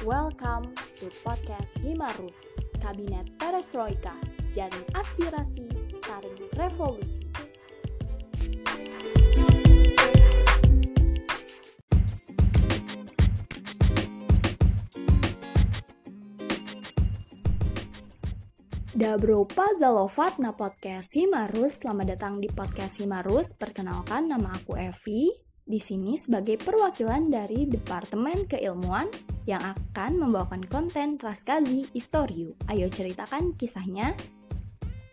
Welcome to podcast Himarus, Kabinet Perestroika, Jaring Aspirasi, Taring Revolusi. Dabro Pazalovat na podcast Himarus. Selamat datang di podcast Himarus. Perkenalkan nama aku Evi. Di sini sebagai perwakilan dari Departemen Keilmuan yang akan membawakan konten Raskazi Istoriu. Ayo ceritakan kisahnya.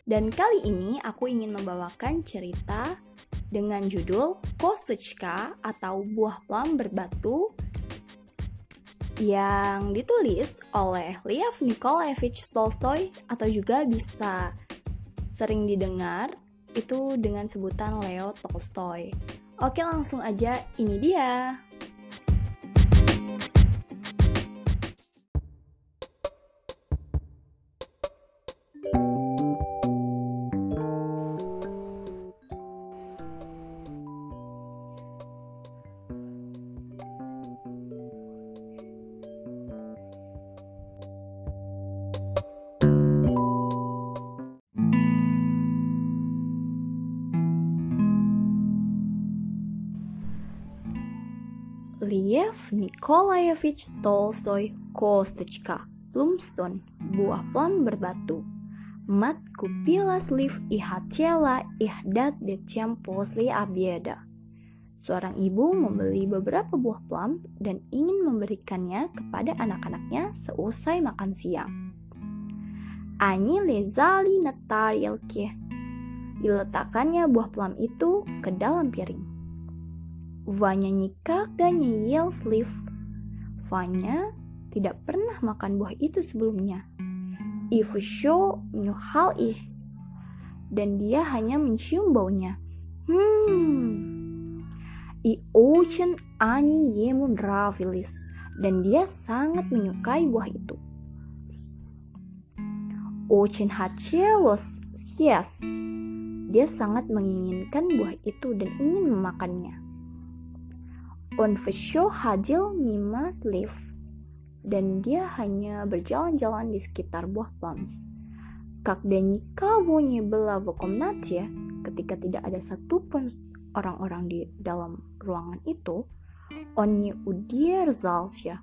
Dan kali ini aku ingin membawakan cerita dengan judul Kostechka atau Buah Plum Berbatu yang ditulis oleh Lev Nikolaevich Tolstoy atau juga bisa sering didengar itu dengan sebutan Leo Tolstoy. Oke langsung aja ini dia. Liev Nikolaevich Tolstoy Kostechka Plumstone Buah plum berbatu Mat kupila sliv ihatela ihdat decem posli abieda Seorang ibu membeli beberapa buah plum dan ingin memberikannya kepada anak-anaknya seusai makan siang. Ani lezali netar Diletakkannya buah plum itu ke dalam piring. Vanya nyikak dan nyeyel sleeve. Vanya tidak pernah makan buah itu sebelumnya. Ifusho nyuhal ih. Dan dia hanya mencium baunya. Hmm. I ocean ani yemun ravilis. Dan dia sangat menyukai buah itu. Ocean hachelos yes. Dia sangat menginginkan buah itu dan ingin memakannya show Hajil Mima Sleeve dan dia hanya berjalan-jalan di sekitar buah plums. Kak Denika vonye bela ya ketika tidak ada satupun orang-orang di dalam ruangan itu, onye udier ya.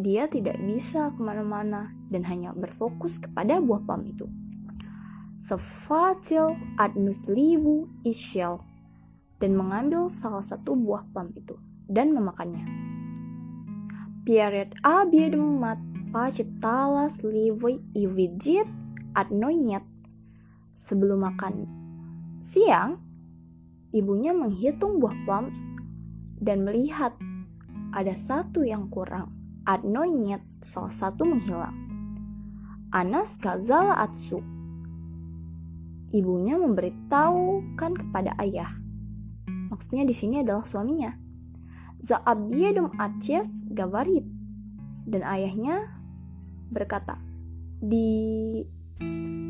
Dia tidak bisa ke mana-mana dan hanya berfokus kepada buah plum itu. Sefatil adnus livu isyel dan mengambil salah satu buah plum itu dan memakannya. Pierre mat pacitalas livoi ividit adnoinyet. Sebelum makan siang, ibunya menghitung buah plums dan melihat ada satu yang kurang. Adnoinyet salah satu menghilang. Anas kazala atsu. Ibunya memberitahukan kepada ayah. Maksudnya di sini adalah suaminya Zaabiyadum Acies Gavarit. Dan ayahnya berkata, di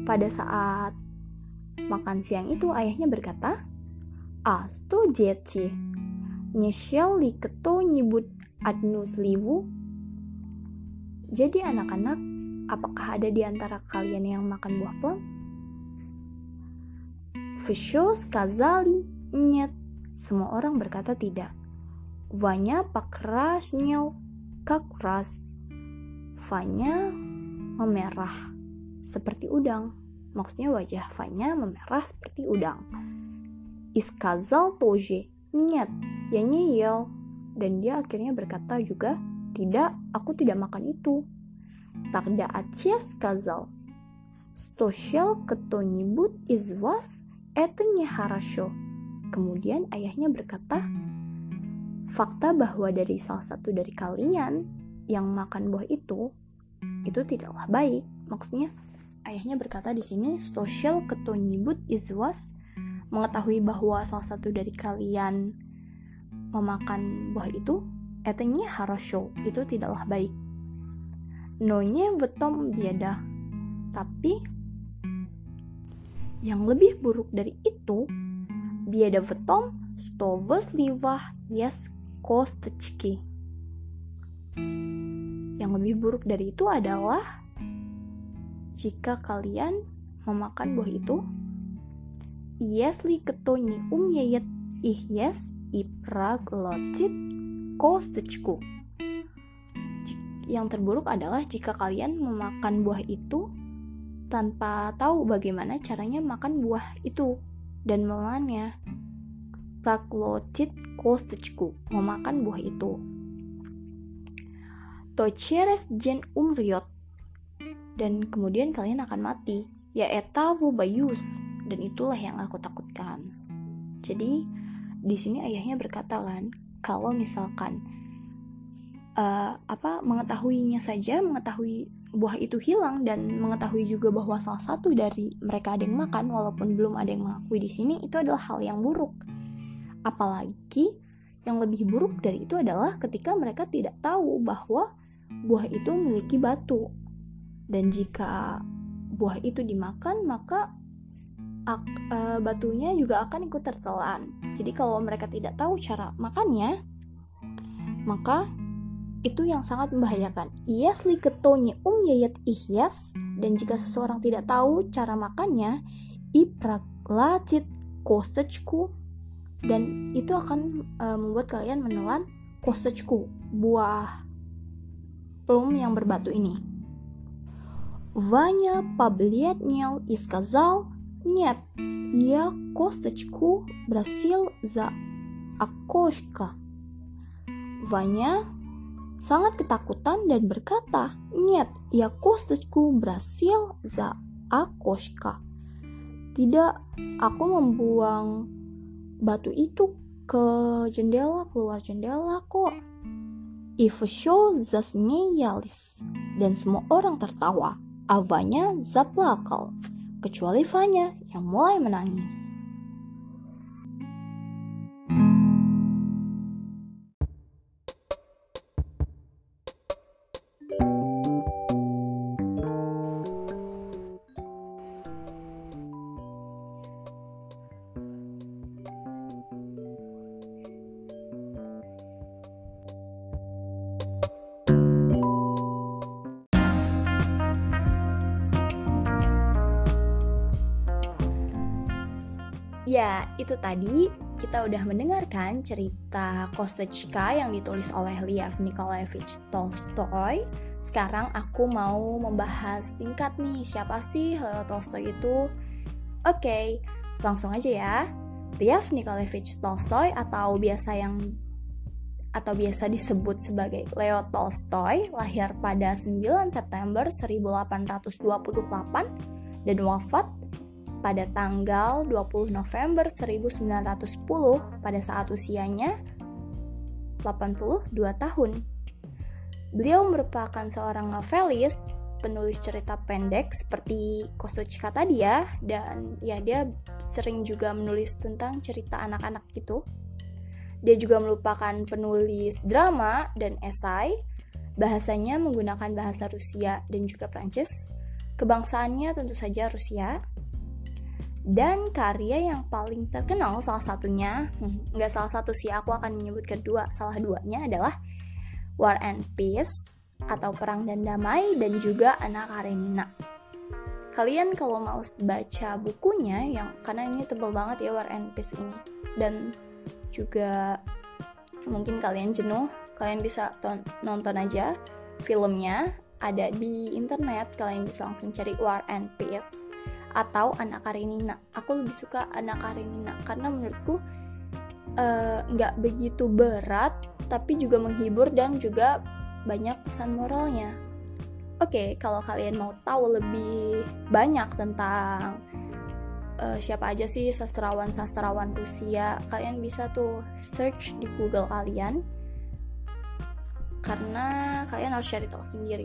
pada saat makan siang itu ayahnya berkata, Asto jeci, nyeshel li keto nyibut adnus livu. Jadi anak-anak, apakah ada di antara kalian yang makan buah plum? Fishos kazali nyet. Semua orang berkata tidak. Vanya pakrasnya kakras. Vanya memerah seperti udang. Maksudnya wajah Vanya memerah seperti udang. Iskazal toje nyet ya nyeyel dan dia akhirnya berkata juga tidak aku tidak makan itu takda acias kazal stoshel ketonibut izvas etenye harasho kemudian ayahnya berkata fakta bahwa dari salah satu dari kalian yang makan buah itu itu tidaklah baik. Maksudnya ayahnya berkata di sini social ketonibut izwas mengetahui bahwa salah satu dari kalian memakan buah itu etengnya harosho itu tidaklah baik. Nonya betom biada. Tapi yang lebih buruk dari itu biada betom stovas liwah yes kostочки. Yang lebih buruk dari itu adalah jika kalian memakan buah itu, если кто не умеет их есть и проглотит косточку. Yang terburuk adalah jika kalian memakan buah itu tanpa tahu bagaimana caranya makan buah itu dan menelannya. Проглотит kosteçku, memakan buah itu. Tocheres Jen umriot, dan kemudian kalian akan mati, ya etavu bayus, dan itulah yang aku takutkan. Jadi, di sini ayahnya berkata kan, kalau misalkan uh, apa mengetahuinya saja, mengetahui buah itu hilang dan mengetahui juga bahwa salah satu dari mereka ada yang makan walaupun belum ada yang mengakui di sini itu adalah hal yang buruk. Apalagi yang lebih buruk dari itu adalah ketika mereka tidak tahu bahwa buah itu memiliki batu. Dan jika buah itu dimakan, maka ak, e, batunya juga akan ikut tertelan. Jadi kalau mereka tidak tahu cara makannya, maka itu yang sangat membahayakan. Iyas ketonya um yayat ihyas dan jika seseorang tidak tahu cara makannya, ipraklacit kostechku dan itu akan e, membuat kalian menelan kostechku buah plum yang berbatu ini. Ваня побледнел и сказал, «Нет, я косточку бросил за окошко». Ваня sangat ketakutan dan berkata, «Нет, я косточку бросил за окошко». Tidak, aku membuang batu itu ke jendela, keluar jendela kok. Ившо засмеялись, dan semua orang tertawa. Avanya zaplakal, kecuali Vanya yang mulai menangis. Itu tadi kita udah mendengarkan cerita Kostechka yang ditulis oleh Lev Nikolaevich Tolstoy. Sekarang aku mau membahas singkat nih, siapa sih Leo Tolstoy itu? Oke, langsung aja ya. Lev Nikolaevich Tolstoy atau biasa yang atau biasa disebut sebagai Leo Tolstoy lahir pada 9 September 1828 dan wafat pada tanggal 20 November 1910 pada saat usianya 82 tahun. Beliau merupakan seorang novelis, penulis cerita pendek seperti Kosuchika tadi ya, dan ya dia sering juga menulis tentang cerita anak-anak gitu. Dia juga merupakan penulis drama dan esai, bahasanya menggunakan bahasa Rusia dan juga Prancis. Kebangsaannya tentu saja Rusia, dan karya yang paling terkenal salah satunya, hmm, nggak salah satu sih aku akan menyebut kedua, salah duanya adalah War and Peace atau Perang dan Damai dan juga Anak Karenina. Kalian kalau mau baca bukunya yang karena ini tebel banget ya War and Peace ini. Dan juga mungkin kalian jenuh, kalian bisa ton nonton aja filmnya. Ada di internet, kalian bisa langsung cari War and Peace atau anak Karenina. Aku lebih suka anak Karenina karena menurutku eh, nggak uh, begitu berat, tapi juga menghibur dan juga banyak pesan moralnya. Oke, okay, kalau kalian mau tahu lebih banyak tentang uh, siapa aja sih sastrawan-sastrawan Rusia, kalian bisa tuh search di Google kalian karena kalian harus cari tahu sendiri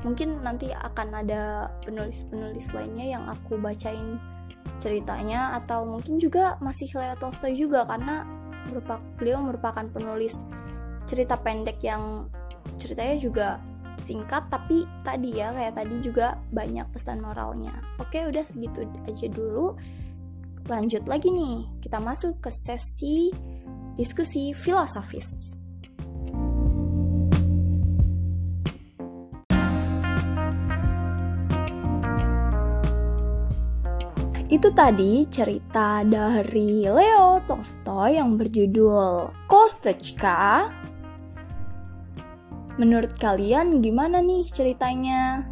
mungkin nanti akan ada penulis-penulis lainnya yang aku bacain ceritanya atau mungkin juga masih Leo Tolstoy juga karena merupakan beliau merupakan penulis cerita pendek yang ceritanya juga singkat tapi tadi ya kayak tadi juga banyak pesan moralnya. Oke, udah segitu aja dulu. Lanjut lagi nih, kita masuk ke sesi diskusi filosofis. Itu tadi cerita dari Leo Tolstoy yang berjudul Kostechka. Menurut kalian gimana nih ceritanya?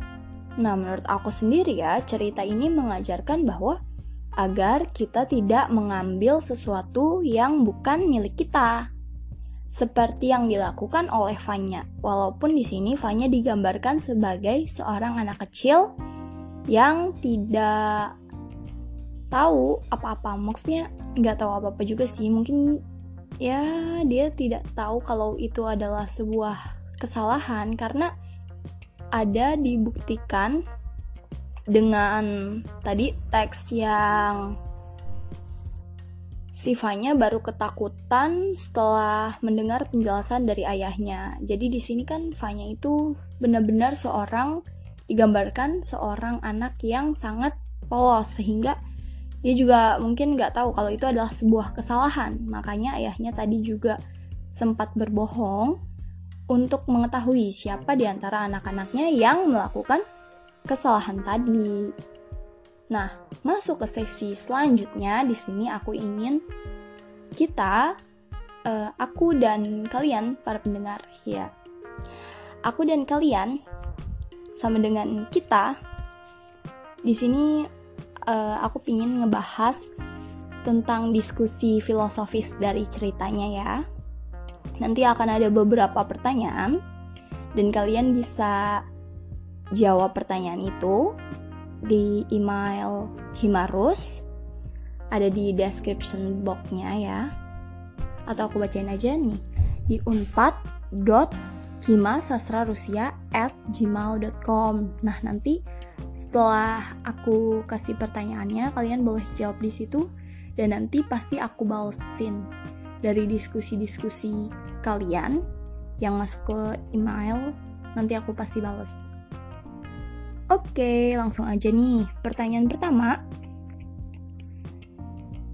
Nah, menurut aku sendiri ya, cerita ini mengajarkan bahwa agar kita tidak mengambil sesuatu yang bukan milik kita. Seperti yang dilakukan oleh Fanya, walaupun di sini Fanya digambarkan sebagai seorang anak kecil yang tidak tahu apa-apa. Maksudnya nggak tahu apa-apa juga sih. Mungkin ya dia tidak tahu kalau itu adalah sebuah kesalahan. Karena ada dibuktikan dengan tadi teks yang sifanya baru ketakutan setelah mendengar penjelasan dari ayahnya. Jadi di sini kan Fanya itu benar-benar seorang digambarkan seorang anak yang sangat polos sehingga dia juga mungkin nggak tahu kalau itu adalah sebuah kesalahan. Makanya ayahnya tadi juga sempat berbohong untuk mengetahui siapa di antara anak-anaknya yang melakukan kesalahan tadi. Nah, masuk ke sesi selanjutnya di sini aku ingin kita uh, aku dan kalian para pendengar ya. Aku dan kalian sama dengan kita di sini uh, aku pingin ngebahas tentang diskusi filosofis dari ceritanya ya. Nanti akan ada beberapa pertanyaan dan kalian bisa jawab pertanyaan itu di email Himarus. Ada di description boxnya ya. Atau aku bacain aja nih. Di unpad.himasastrarusia at gmail.com nah nanti setelah aku kasih pertanyaannya, kalian boleh jawab di situ dan nanti pasti aku balesin dari diskusi-diskusi kalian yang masuk ke email. Nanti aku pasti bales. Oke, langsung aja nih. Pertanyaan pertama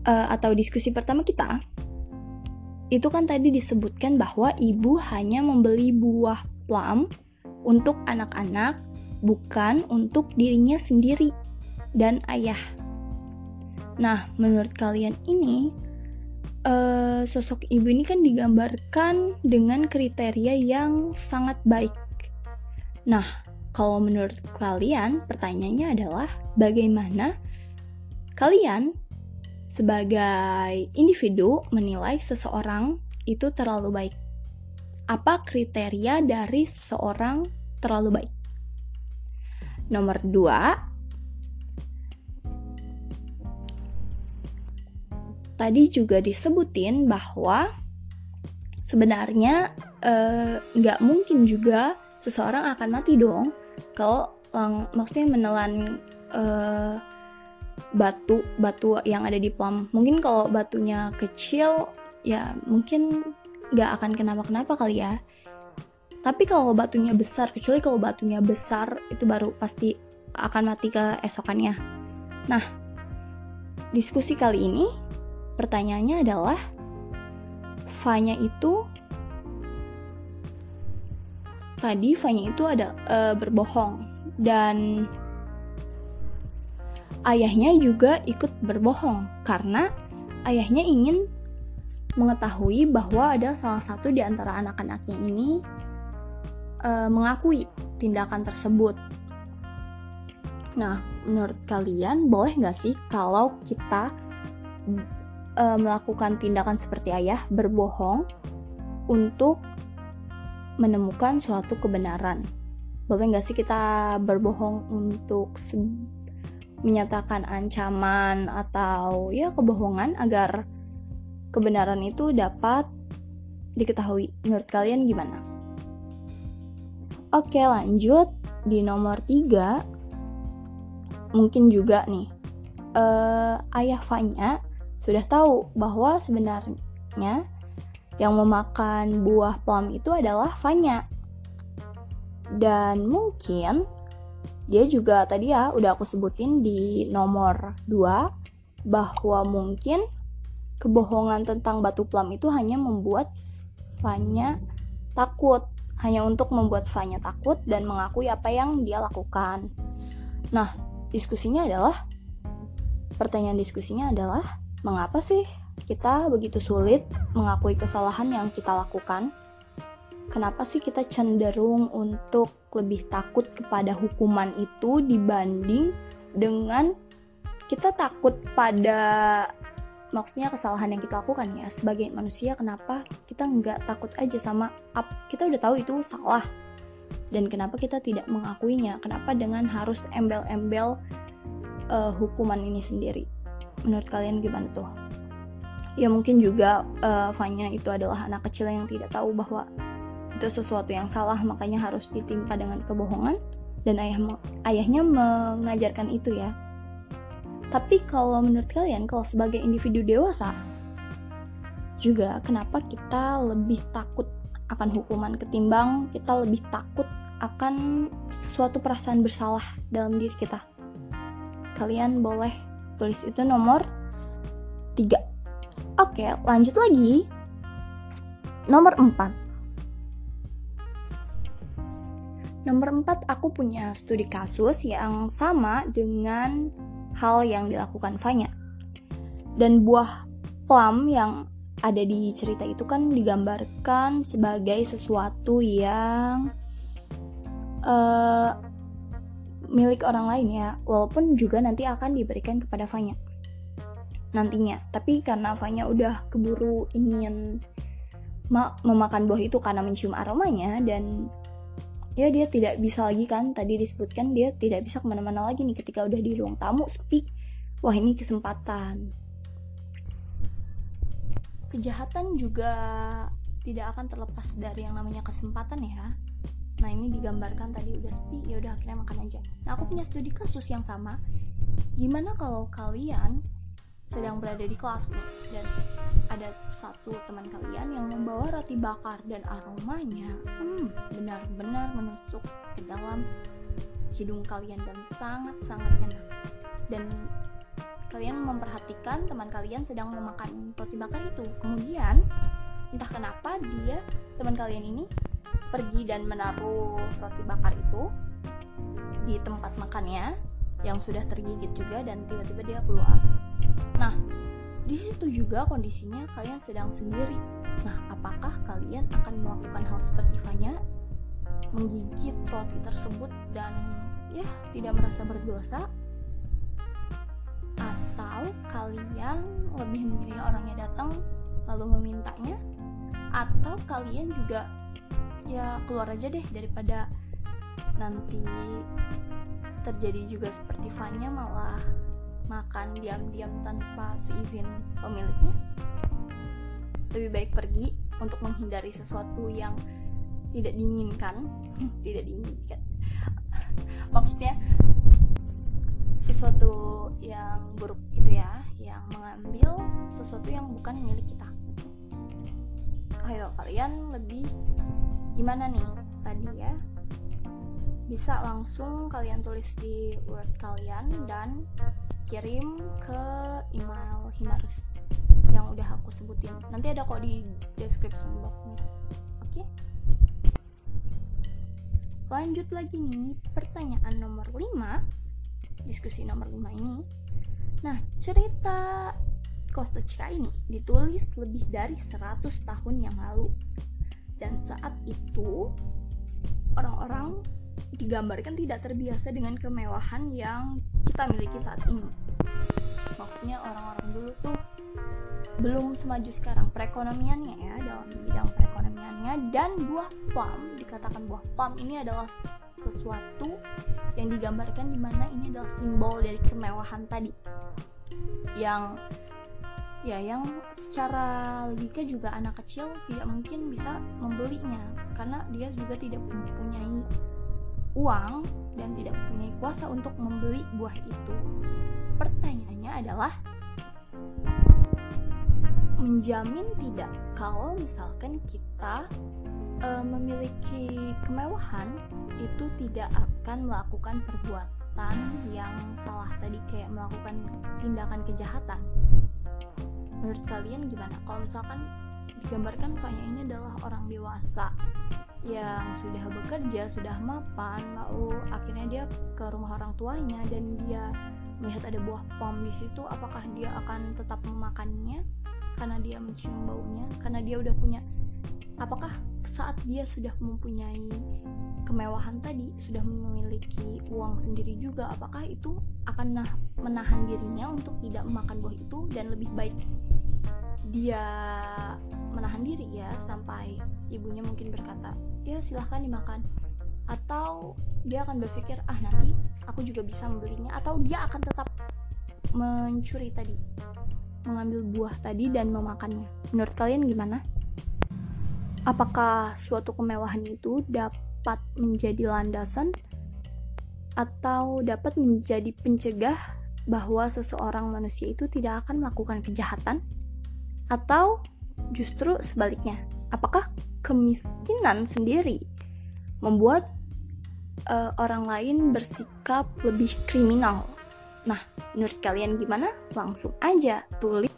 uh, atau diskusi pertama kita itu kan tadi disebutkan bahwa ibu hanya membeli buah plum untuk anak-anak bukan untuk dirinya sendiri dan ayah. Nah, menurut kalian ini uh, sosok ibu ini kan digambarkan dengan kriteria yang sangat baik. Nah, kalau menurut kalian, pertanyaannya adalah bagaimana kalian sebagai individu menilai seseorang itu terlalu baik? Apa kriteria dari seseorang terlalu baik? Nomor dua, tadi juga disebutin bahwa sebenarnya eh, nggak uh, mungkin juga seseorang akan mati dong kalau lang maksudnya menelan uh, batu batu yang ada di plum. Mungkin kalau batunya kecil ya mungkin nggak akan kenapa kenapa kali ya tapi kalau batunya besar, kecuali kalau batunya besar itu baru pasti akan mati ke esokannya. Nah, diskusi kali ini pertanyaannya adalah Fanya itu tadi Fanya itu ada e, berbohong dan ayahnya juga ikut berbohong karena ayahnya ingin mengetahui bahwa ada salah satu di antara anak-anaknya ini uh, mengakui tindakan tersebut. Nah, menurut kalian boleh nggak sih kalau kita uh, melakukan tindakan seperti ayah berbohong untuk menemukan suatu kebenaran? Boleh nggak sih kita berbohong untuk menyatakan ancaman atau ya kebohongan agar kebenaran itu dapat diketahui? Menurut kalian gimana? Oke lanjut. Di nomor 3 Mungkin juga nih uh, Ayah Fanya sudah tahu bahwa sebenarnya Yang memakan buah plum itu adalah Fanya. Dan mungkin dia juga tadi ya udah aku sebutin di nomor 2 Bahwa mungkin kebohongan tentang batu plum itu hanya membuat Fanya takut hanya untuk membuat Fanya takut dan mengakui apa yang dia lakukan. Nah, diskusinya adalah pertanyaan diskusinya adalah mengapa sih kita begitu sulit mengakui kesalahan yang kita lakukan? Kenapa sih kita cenderung untuk lebih takut kepada hukuman itu dibanding dengan kita takut pada maksudnya kesalahan yang kita lakukan ya sebagai manusia kenapa kita nggak takut aja sama up kita udah tahu itu salah. Dan kenapa kita tidak mengakuinya? Kenapa dengan harus embel-embel uh, hukuman ini sendiri? Menurut kalian gimana tuh? Ya mungkin juga uh, Fanya itu adalah anak kecil yang tidak tahu bahwa itu sesuatu yang salah makanya harus ditimpa dengan kebohongan. Dan ayah ayahnya mengajarkan itu ya tapi kalau menurut kalian kalau sebagai individu dewasa juga kenapa kita lebih takut akan hukuman ketimbang kita lebih takut akan suatu perasaan bersalah dalam diri kita kalian boleh tulis itu nomor 3 Oke, lanjut lagi. Nomor 4. Nomor 4 aku punya studi kasus yang sama dengan hal yang dilakukan Fanya. Dan buah plum yang ada di cerita itu kan digambarkan sebagai sesuatu yang uh, milik orang lain ya, walaupun juga nanti akan diberikan kepada Fanya. Nantinya. Tapi karena Fanya udah keburu ingin memakan buah itu karena mencium aromanya dan ya dia tidak bisa lagi kan tadi disebutkan dia tidak bisa ke mana-mana lagi nih ketika udah di ruang tamu sepi. Wah ini kesempatan. Kejahatan juga tidak akan terlepas dari yang namanya kesempatan ya. Nah ini digambarkan tadi udah sepi ya udah akhirnya makan aja. Nah aku punya studi kasus yang sama. Gimana kalau kalian sedang berada di kelas nih dan ada satu teman kalian yang membawa roti bakar dan aromanya. Hmm, benar-benar menusuk ke dalam hidung kalian dan sangat-sangat enak. Dan kalian memperhatikan teman kalian sedang memakan roti bakar itu. Kemudian entah kenapa dia teman kalian ini pergi dan menaruh roti bakar itu di tempat makannya yang sudah tergigit juga dan tiba-tiba dia keluar. Nah, di situ juga kondisinya kalian sedang sendiri. Nah, apakah kalian akan melakukan hal seperti Fanya? Menggigit roti tersebut dan ya tidak merasa berdosa? Atau kalian lebih memilih orangnya datang lalu memintanya? Atau kalian juga ya keluar aja deh daripada nanti terjadi juga seperti Fanya malah makan diam-diam tanpa seizin pemiliknya? Lebih baik pergi untuk menghindari sesuatu yang tidak diinginkan, tidak diinginkan. Maksudnya sesuatu yang buruk itu ya, yang mengambil sesuatu yang bukan milik kita. Ayo kalian lebih gimana nih tadi ya? Bisa langsung kalian tulis di word kalian dan kirim ke email Himarus yang udah aku sebutin. Nanti ada kok di description boxnya. Oke? Lanjut lagi nih pertanyaan nomor 5 diskusi nomor 5 ini. Nah cerita Costa Chica ini ditulis lebih dari 100 tahun yang lalu. Dan saat itu orang-orang digambarkan tidak terbiasa dengan kemewahan yang kita miliki saat ini. Maksudnya orang-orang dulu tuh belum semaju sekarang perekonomiannya ya dalam bidang perekonomiannya dan buah plum dikatakan buah plum ini adalah sesuatu yang digambarkan di mana ini adalah simbol dari kemewahan tadi yang ya yang secara logika juga anak kecil tidak mungkin bisa membelinya karena dia juga tidak mempunyai uang dan tidak mempunyai kuasa untuk membeli buah itu. Pertanyaannya adalah menjamin tidak kalau misalkan kita e, memiliki kemewahan itu tidak akan melakukan perbuatan yang salah tadi kayak melakukan tindakan kejahatan. Menurut kalian gimana? Kalau misalkan digambarkan Fanya ini adalah orang dewasa yang sudah bekerja, sudah mapan, lalu akhirnya dia ke rumah orang tuanya dan dia melihat ada buah pom di situ apakah dia akan tetap memakannya karena dia mencium baunya? Karena dia udah punya apakah saat dia sudah mempunyai kemewahan tadi sudah memiliki uang sendiri juga apakah itu akan nah, menahan dirinya untuk tidak memakan buah itu dan lebih baik dia menahan diri ya sampai ibunya mungkin berkata ya silahkan dimakan. Atau dia akan berpikir ah nanti aku juga bisa membelinya. Atau dia akan tetap mencuri tadi mengambil buah tadi dan memakannya. Menurut kalian gimana? Apakah suatu kemewahan itu dapat menjadi landasan atau dapat menjadi pencegah bahwa seseorang manusia itu tidak akan melakukan kejahatan? Atau justru sebaliknya apakah kemiskinan sendiri membuat uh, orang lain bersikap lebih kriminal. Nah, menurut kalian gimana? Langsung aja tulis.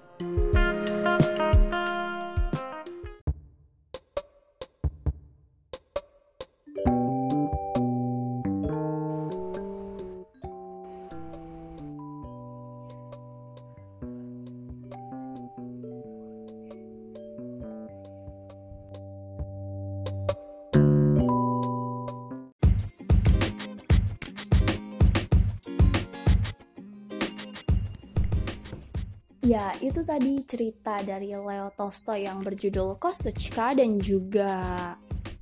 Itu tadi cerita dari Leo Tolstoy yang berjudul Kostechka dan juga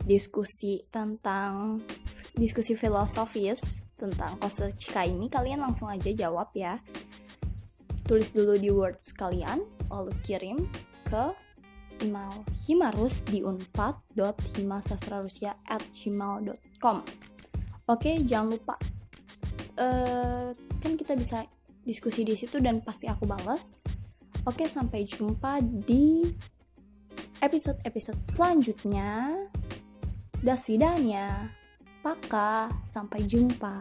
diskusi tentang diskusi filosofis tentang Kostechka ini. Kalian langsung aja jawab ya. Tulis dulu di words kalian, lalu kirim ke email himarus di unpad.himasastrarusia@gmail.com. Oke, jangan lupa uh, kan kita bisa diskusi di situ dan pasti aku balas Oke, sampai jumpa di episode-episode selanjutnya. Das vidanya. Paka, sampai jumpa.